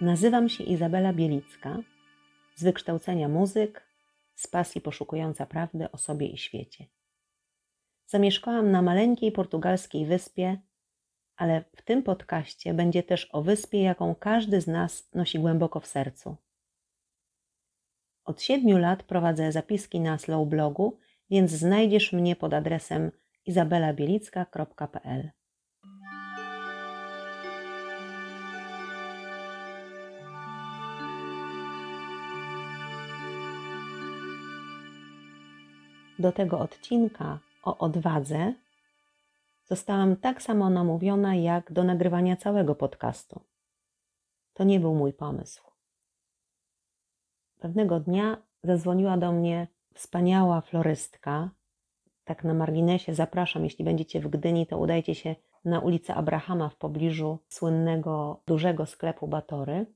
Nazywam się Izabela Bielicka, z wykształcenia muzyk, z pasji poszukująca prawdy o sobie i świecie. Zamieszkałam na maleńkiej portugalskiej wyspie, ale w tym podcaście będzie też o wyspie, jaką każdy z nas nosi głęboko w sercu. Od siedmiu lat prowadzę zapiski na Slow blogu, więc znajdziesz mnie pod adresem izabelabielicka.pl. Do tego odcinka o odwadze zostałam tak samo namówiona jak do nagrywania całego podcastu. To nie był mój pomysł. Pewnego dnia zadzwoniła do mnie wspaniała florystka. Tak na marginesie zapraszam, jeśli będziecie w Gdyni, to udajcie się na ulicę Abrahama w pobliżu słynnego dużego sklepu Batory.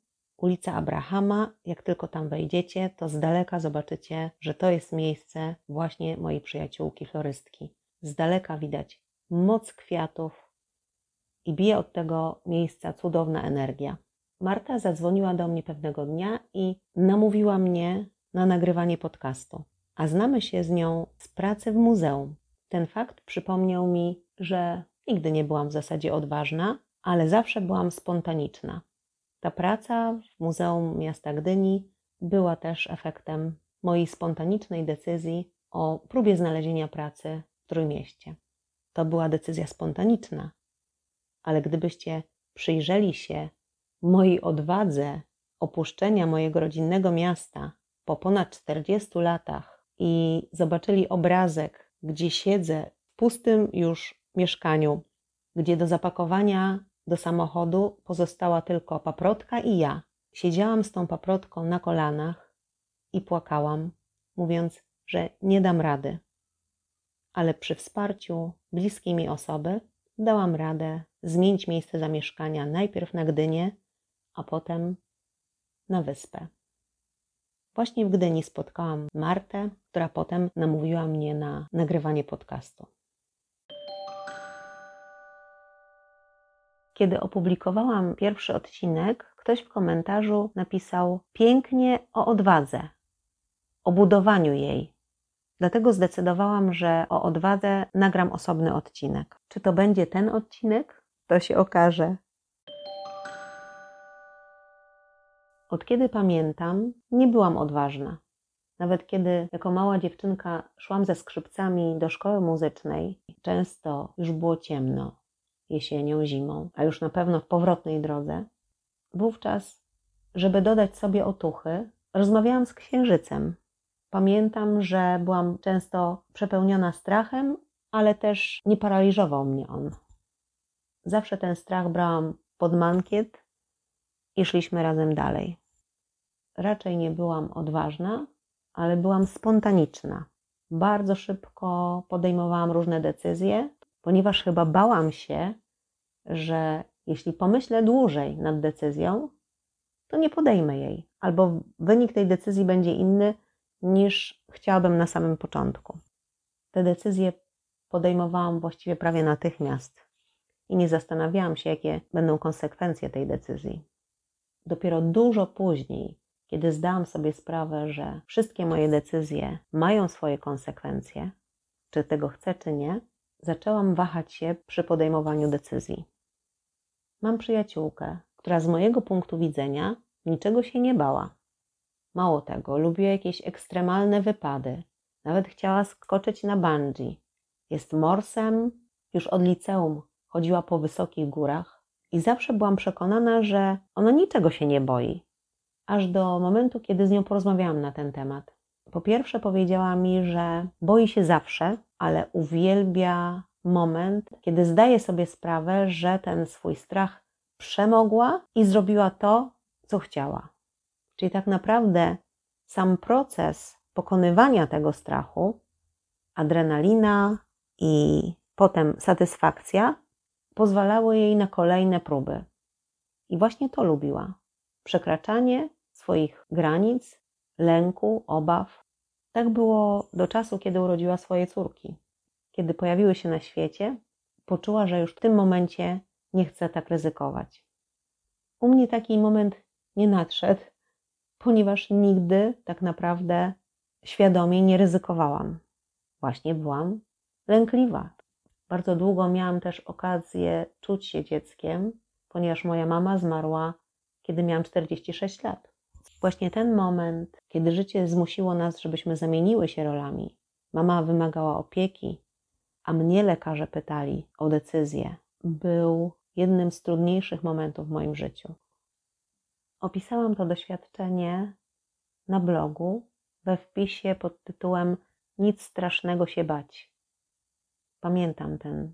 Ulica Abrahama, jak tylko tam wejdziecie, to z daleka zobaczycie, że to jest miejsce właśnie mojej przyjaciółki florystki. Z daleka widać moc kwiatów i bije od tego miejsca cudowna energia. Marta zadzwoniła do mnie pewnego dnia i namówiła mnie na nagrywanie podcastu, a znamy się z nią z pracy w muzeum. Ten fakt przypomniał mi, że nigdy nie byłam w zasadzie odważna, ale zawsze byłam spontaniczna. Ta praca w Muzeum Miasta Gdyni była też efektem mojej spontanicznej decyzji o próbie znalezienia pracy w Trójmieście. To była decyzja spontaniczna, ale gdybyście przyjrzeli się mojej odwadze opuszczenia mojego rodzinnego miasta po ponad 40 latach i zobaczyli obrazek, gdzie siedzę w pustym już mieszkaniu, gdzie do zapakowania do samochodu pozostała tylko paprotka i ja. Siedziałam z tą paprotką na kolanach i płakałam, mówiąc, że nie dam rady. Ale przy wsparciu bliskiej mi osoby dałam radę zmienić miejsce zamieszkania najpierw na Gdynię, a potem na wyspę. Właśnie w Gdyni spotkałam Martę, która potem namówiła mnie na nagrywanie podcastu. Kiedy opublikowałam pierwszy odcinek, ktoś w komentarzu napisał pięknie o odwadze, o budowaniu jej. Dlatego zdecydowałam, że o odwadze nagram osobny odcinek. Czy to będzie ten odcinek? To się okaże. Od kiedy pamiętam, nie byłam odważna. Nawet kiedy jako mała dziewczynka szłam ze skrzypcami do szkoły muzycznej, często już było ciemno, jesienią, zimą, a już na pewno w powrotnej drodze, wówczas, żeby dodać sobie otuchy, rozmawiałam z księżycem. Pamiętam, że byłam często przepełniona strachem, ale też nie paraliżował mnie on. Zawsze ten strach brałam pod mankiet i szliśmy razem dalej. Raczej nie byłam odważna, ale byłam spontaniczna. Bardzo szybko podejmowałam różne decyzje, ponieważ chyba bałam się, że jeśli pomyślę dłużej nad decyzją, to nie podejmę jej, albo wynik tej decyzji będzie inny niż chciałabym na samym początku. Te decyzje podejmowałam właściwie prawie natychmiast i nie zastanawiałam się, jakie będą konsekwencje tej decyzji. Dopiero dużo później, kiedy zdałam sobie sprawę, że wszystkie moje decyzje mają swoje konsekwencje, czy tego chcę, czy nie, zaczęłam wahać się przy podejmowaniu decyzji. Mam przyjaciółkę, która z mojego punktu widzenia niczego się nie bała. Mało tego, lubiła jakieś ekstremalne wypady. Nawet chciała skoczyć na bungee. Jest morsem, już od liceum chodziła po wysokich górach i zawsze byłam przekonana, że ona niczego się nie boi. Aż do momentu, kiedy z nią porozmawiałam na ten temat. Po pierwsze, powiedziała mi, że boi się zawsze, ale uwielbia moment, kiedy zdaje sobie sprawę, że ten swój strach przemogła i zrobiła to, co chciała. Czyli tak naprawdę sam proces pokonywania tego strachu, adrenalina i potem satysfakcja pozwalały jej na kolejne próby. I właśnie to lubiła. Przekraczanie swoich granic, lęku, obaw. Tak było do czasu, kiedy urodziła swoje córki kiedy pojawiły się na świecie, poczuła, że już w tym momencie nie chce tak ryzykować. U mnie taki moment nie nadszedł, ponieważ nigdy tak naprawdę świadomie nie ryzykowałam. Właśnie byłam lękliwa. Bardzo długo miałam też okazję czuć się dzieckiem, ponieważ moja mama zmarła, kiedy miałam 46 lat. Właśnie ten moment, kiedy życie zmusiło nas, żebyśmy zamieniły się rolami. Mama wymagała opieki, a mnie lekarze pytali o decyzję, był jednym z trudniejszych momentów w moim życiu. Opisałam to doświadczenie na blogu we wpisie pod tytułem Nic strasznego się bać. Pamiętam ten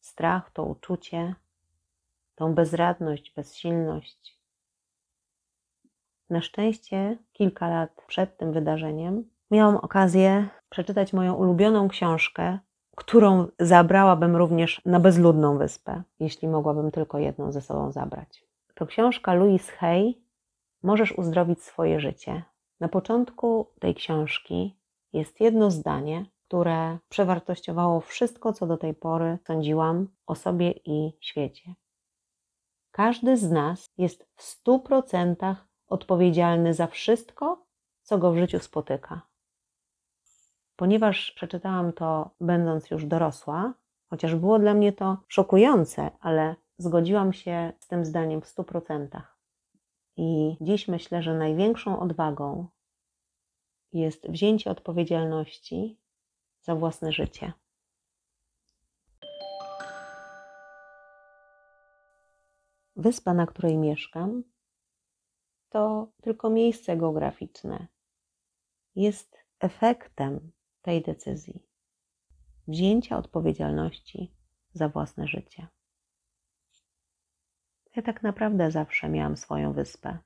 strach, to uczucie, tą bezradność, bezsilność. Na szczęście, kilka lat przed tym wydarzeniem, miałam okazję przeczytać moją ulubioną książkę, którą zabrałabym również na bezludną wyspę, jeśli mogłabym tylko jedną ze sobą zabrać. To książka Louise Hay Możesz uzdrowić swoje życie. Na początku tej książki jest jedno zdanie, które przewartościowało wszystko, co do tej pory sądziłam o sobie i świecie. Każdy z nas jest w stu procentach odpowiedzialny za wszystko, co go w życiu spotyka. Ponieważ przeczytałam to będąc już dorosła, chociaż było dla mnie to szokujące, ale zgodziłam się z tym zdaniem w stu procentach. I dziś myślę, że największą odwagą jest wzięcie odpowiedzialności za własne życie. Wyspa, na której mieszkam, to tylko miejsce geograficzne. Jest efektem tej decyzji wzięcia odpowiedzialności za własne życie. Ja tak naprawdę zawsze miałam swoją wyspę.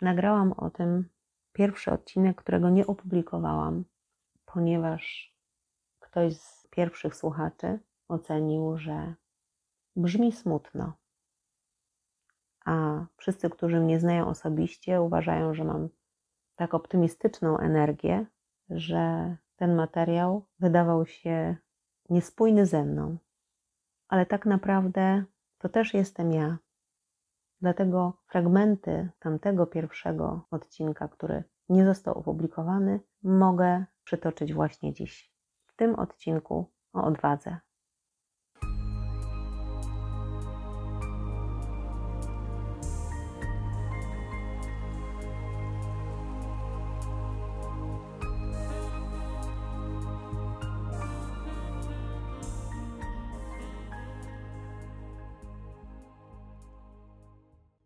Nagrałam o tym pierwszy odcinek, którego nie opublikowałam, ponieważ ktoś z pierwszych słuchaczy ocenił, że brzmi smutno. A wszyscy, którzy mnie znają osobiście, uważają, że mam tak optymistyczną energię, że ten materiał wydawał się niespójny ze mną. Ale tak naprawdę to też jestem ja. Dlatego fragmenty tamtego pierwszego odcinka, który nie został opublikowany, mogę przytoczyć właśnie dziś. W tym odcinku o odwadze.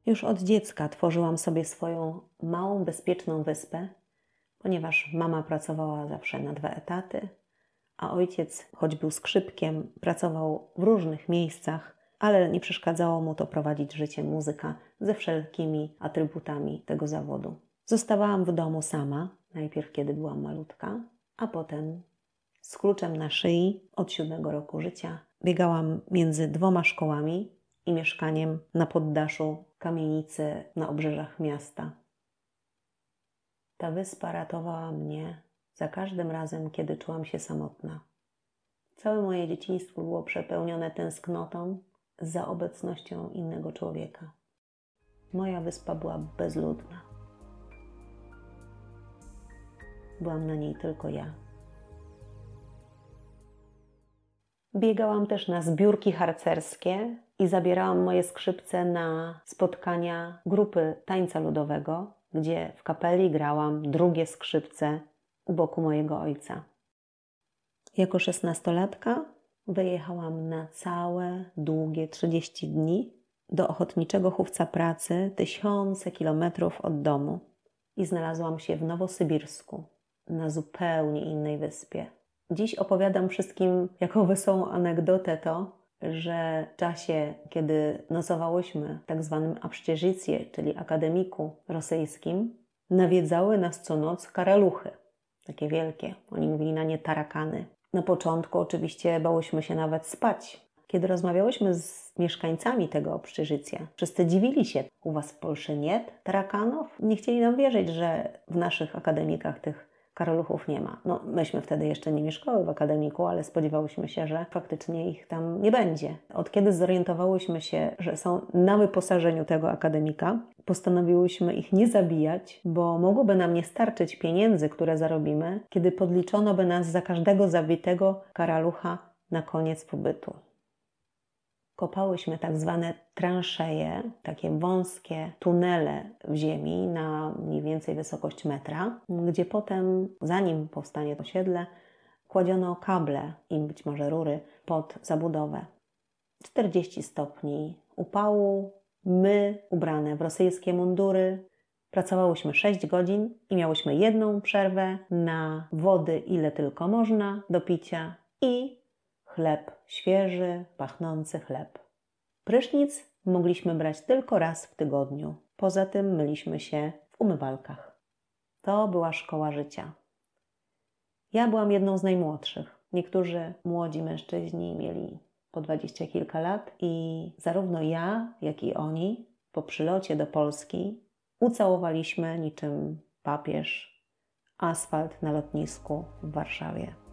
Już od dziecka tworzyłam sobie swoją małą, bezpieczną wyspę, ponieważ mama pracowała zawsze na dwa etaty, a ojciec, choć był skrzypkiem, pracował w różnych miejscach, ale nie przeszkadzało mu to prowadzić życie muzyka ze wszelkimi atrybutami tego zawodu. Zostawałam w domu sama, najpierw kiedy byłam malutka, a potem z kluczem na szyi od siódmego roku życia biegałam między dwoma szkołami i mieszkaniem na poddaszu kamienicy na obrzeżach miasta. Ta wyspa ratowała mnie za każdym razem, kiedy czułam się samotna. Całe moje dzieciństwo było przepełnione tęsknotą za obecnością innego człowieka. Moja wyspa była bezludna. Byłam na niej tylko ja. Biegałam też na zbiórki harcerskie i zabierałam moje skrzypce na spotkania grupy tańca ludowego, gdzie w kapeli grałam drugie skrzypce u boku mojego ojca. Jako szesnastolatka wyjechałam na całe długie 30 dni do ochotniczego chówca pracy tysiące kilometrów od domu i znalazłam się w Nowosybirsku, na zupełnie innej wyspie. Dziś opowiadam wszystkim jako wesołą anegdotę to, że w czasie, kiedy nocowałyśmy w tak zwanym Abszczerzycje, czyli akademiku rosyjskim, nawiedzały nas co noc karaluchy, takie wielkie. Oni mówili na nie tarakany. Na początku oczywiście bałyśmy się nawet spać. Kiedy rozmawiałyśmy z mieszkańcami tego Abszczerzycia, wszyscy dziwili się. U was w Polsce nie tarakanów? Nie chcieli nam wierzyć, że w naszych akademikach tych karaluchów nie ma. No, myśmy wtedy jeszcze nie mieszkały w akademiku, ale spodziewałyśmy się, że faktycznie ich tam nie będzie. Od kiedy zorientowałyśmy się, że są na wyposażeniu tego akademika, postanowiłyśmy ich nie zabijać, bo mogłoby nam nie starczyć pieniędzy, które zarobimy, kiedy podliczono by nas za każdego zabitego karalucha na koniec pobytu kopałyśmy tak zwane transzeje, takie wąskie tunele w ziemi na mniej więcej wysokość metra, gdzie potem, zanim powstanie osiedle, kładziono kable i być może rury pod zabudowę. 40 stopni upału, my ubrane w rosyjskie mundury, Pracowałyśmy 6 godzin i miałyśmy jedną przerwę na wody, ile tylko można do picia i chleb świeży, pachnący chleb. Prysznic mogliśmy brać tylko raz w tygodniu. Poza tym myliśmy się w umywalkach. To była szkoła życia. Ja byłam jedną z najmłodszych. Niektórzy młodzi mężczyźni mieli po dwadzieścia kilka lat i zarówno ja, jak i oni po przylocie do Polski ucałowaliśmy niczym papież asfalt na lotnisku w Warszawie.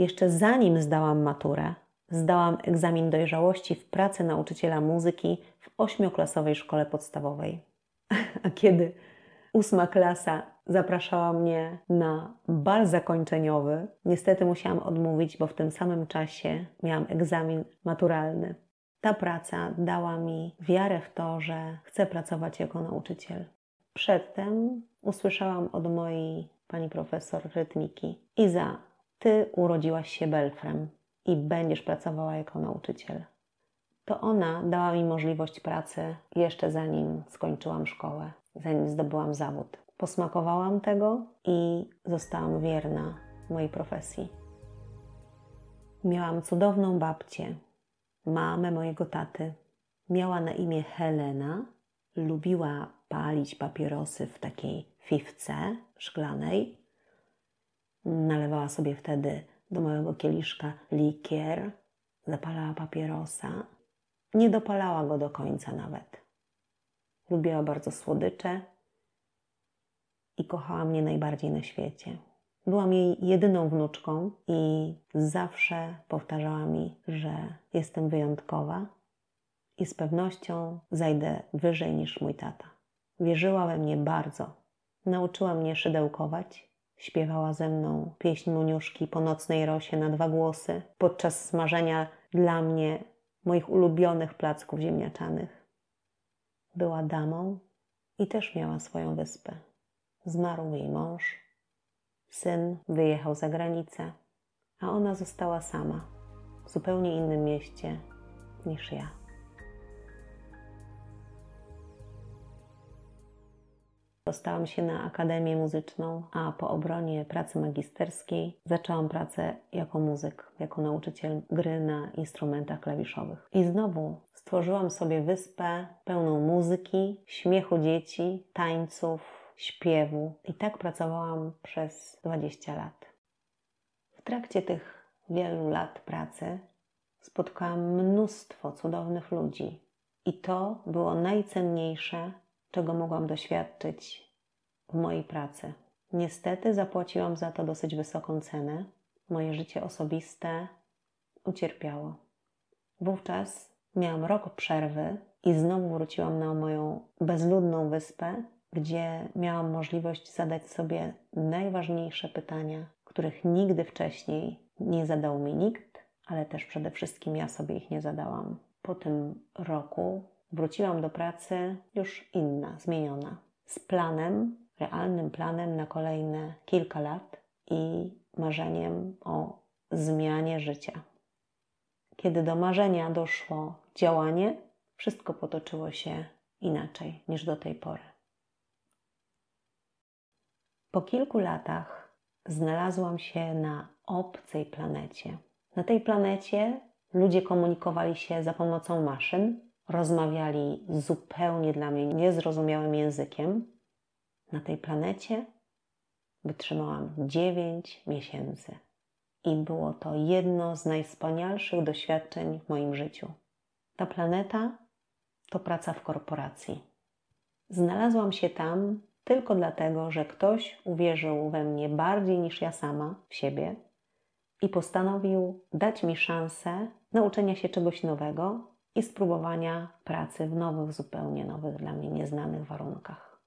Jeszcze zanim zdałam maturę, zdałam egzamin dojrzałości w pracy nauczyciela muzyki w ośmioklasowej szkole podstawowej. A kiedy ósma klasa zapraszała mnie na bal zakończeniowy, niestety musiałam odmówić, bo w tym samym czasie miałam egzamin maturalny. Ta praca dała mi wiarę w to, że chcę pracować jako nauczyciel. Przedtem usłyszałam od mojej pani profesor rytmiki: Iza, ty urodziłaś się Belfrem i będziesz pracowała jako nauczyciel. To ona dała mi możliwość pracy jeszcze zanim skończyłam szkołę, zanim zdobyłam zawód. Posmakowałam tego i zostałam wierna mojej profesji. Miałam cudowną babcię, mamę mojego taty. Miała na imię Helena, lubiła palić papierosy w takiej fifce szklanej Nalewała sobie wtedy do małego kieliszka likier, zapalała papierosa. Nie dopalała go do końca nawet. Lubiła bardzo słodycze i kochała mnie najbardziej na świecie. Byłam jej jedyną wnuczką i zawsze powtarzała mi, że jestem wyjątkowa i z pewnością zajdę wyżej niż mój tata. Wierzyła we mnie bardzo. Nauczyła mnie szydełkować Śpiewała ze mną pieśń Muniuszki po nocnej rosie na dwa głosy podczas smażenia dla mnie moich ulubionych placków ziemniaczanych. Była damą i też miała swoją wyspę. Zmarł jej mąż, syn wyjechał za granicę, a ona została sama w zupełnie innym mieście niż ja. Dostałam się na Akademię Muzyczną, a po obronie pracy magisterskiej zaczęłam pracę jako muzyk, jako nauczyciel gry na instrumentach klawiszowych. I znowu stworzyłam sobie wyspę pełną muzyki, śmiechu dzieci, tańców, śpiewu. I tak pracowałam przez 20 lat. W trakcie tych wielu lat pracy spotkałam mnóstwo cudownych ludzi. I to było najcenniejsze, czego mogłam doświadczyć w mojej pracy. Niestety zapłaciłam za to dosyć wysoką cenę. Moje życie osobiste ucierpiało. Wówczas miałam rok przerwy i znowu wróciłam na moją bezludną wyspę, gdzie miałam możliwość zadać sobie najważniejsze pytania, których nigdy wcześniej nie zadał mi nikt, ale też przede wszystkim ja sobie ich nie zadałam. Po tym roku Wróciłam do pracy już inna, zmieniona, z planem, realnym planem na kolejne kilka lat i marzeniem o zmianie życia. Kiedy do marzenia doszło działanie, wszystko potoczyło się inaczej niż do tej pory. Po kilku latach znalazłam się na obcej planecie. Na tej planecie ludzie komunikowali się za pomocą maszyn, rozmawiali zupełnie dla mnie niezrozumiałym językiem, na tej planecie wytrzymałam 9 miesięcy. I było to jedno z najwspanialszych doświadczeń w moim życiu. Ta planeta to praca w korporacji. Znalazłam się tam tylko dlatego, że ktoś uwierzył we mnie bardziej niż ja sama w siebie i postanowił dać mi szansę nauczenia się czegoś nowego i spróbowania pracy w nowych, zupełnie nowych dla mnie nieznanych warunkach.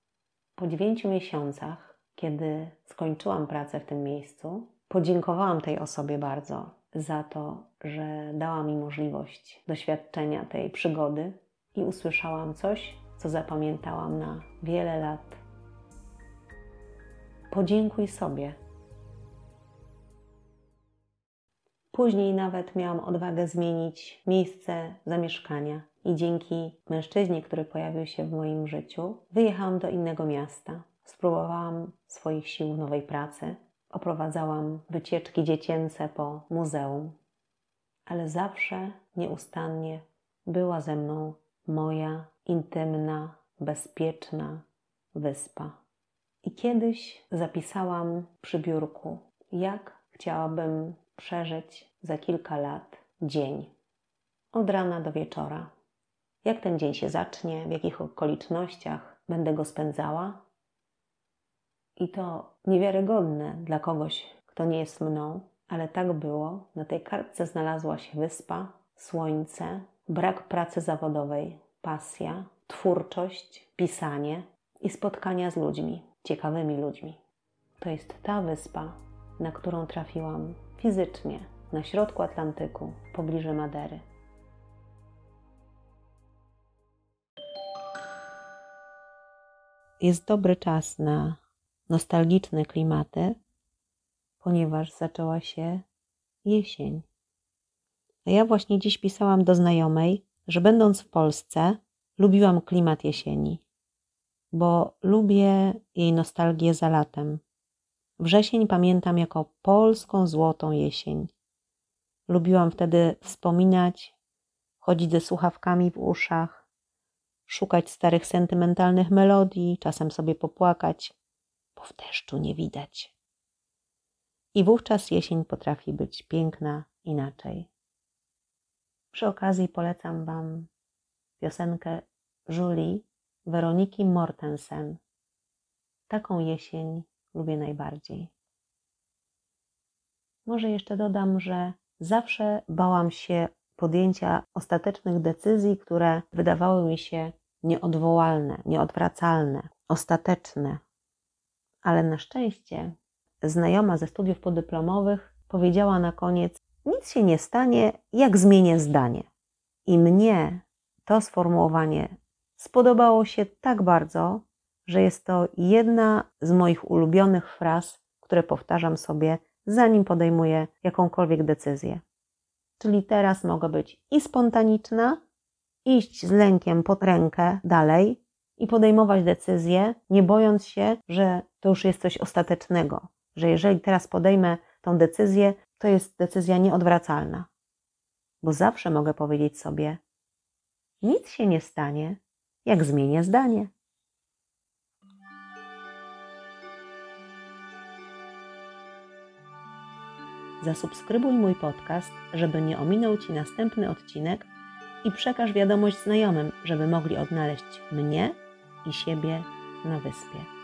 Po dziewięciu miesiącach, kiedy skończyłam pracę w tym miejscu, podziękowałam tej osobie bardzo za to, że dała mi możliwość doświadczenia tej przygody i usłyszałam coś, co zapamiętałam na wiele lat. Podziękuj sobie. Później nawet miałam odwagę zmienić miejsce zamieszkania i dzięki mężczyźnie, który pojawił się w moim życiu, wyjechałam do innego miasta. Spróbowałam swoich sił w nowej pracy. Oprowadzałam wycieczki dziecięce po muzeum, ale zawsze nieustannie była ze mną moja intymna, bezpieczna wyspa. I kiedyś zapisałam przy biurku, jak chciałabym przeżyć za kilka lat dzień. Od rana do wieczora. Jak ten dzień się zacznie, w jakich okolicznościach będę go spędzała. I to niewiarygodne dla kogoś, kto nie jest mną, ale tak było. Na tej kartce znalazła się wyspa, słońce, brak pracy zawodowej, pasja, twórczość, pisanie i spotkania z ludźmi, ciekawymi ludźmi. To jest ta wyspa, na którą trafiłam fizycznie na środku Atlantyku, pobliżu Madery. Jest dobry czas na nostalgiczne klimaty, ponieważ zaczęła się jesień. A ja właśnie dziś pisałam do znajomej, że będąc w Polsce, lubiłam klimat jesieni, bo lubię jej nostalgię za latem. Wrzesień pamiętam jako polską złotą jesień. Lubiłam wtedy wspominać, chodzić ze słuchawkami w uszach, szukać starych sentymentalnych melodii, czasem sobie popłakać, bo w deszczu nie widać. I wówczas jesień potrafi być piękna inaczej. Przy okazji polecam Wam piosenkę Julie Weroniki Mortensen. Taką jesień lubię najbardziej. Może jeszcze dodam, że zawsze bałam się podjęcia ostatecznych decyzji, które wydawały mi się nieodwołalne, nieodwracalne, ostateczne. Ale na szczęście znajoma ze studiów podyplomowych powiedziała na koniec: Nic się nie stanie, jak zmienię zdanie. I mnie to sformułowanie spodobało się tak bardzo, że jest to jedna z moich ulubionych fraz, które powtarzam sobie, zanim podejmuję jakąkolwiek decyzję. Czyli teraz mogę być i spontaniczna, iść z lękiem pod rękę dalej i podejmować decyzję, nie bojąc się, że to już jest coś ostatecznego, że jeżeli teraz podejmę tą decyzję, to jest decyzja nieodwracalna. Bo zawsze mogę powiedzieć sobie: nic się nie stanie, jak zmienię zdanie. Zasubskrybuj mój podcast, żeby nie ominął Ci następny odcinek i przekaż wiadomość znajomym, żeby mogli odnaleźć mnie i siebie na wyspie.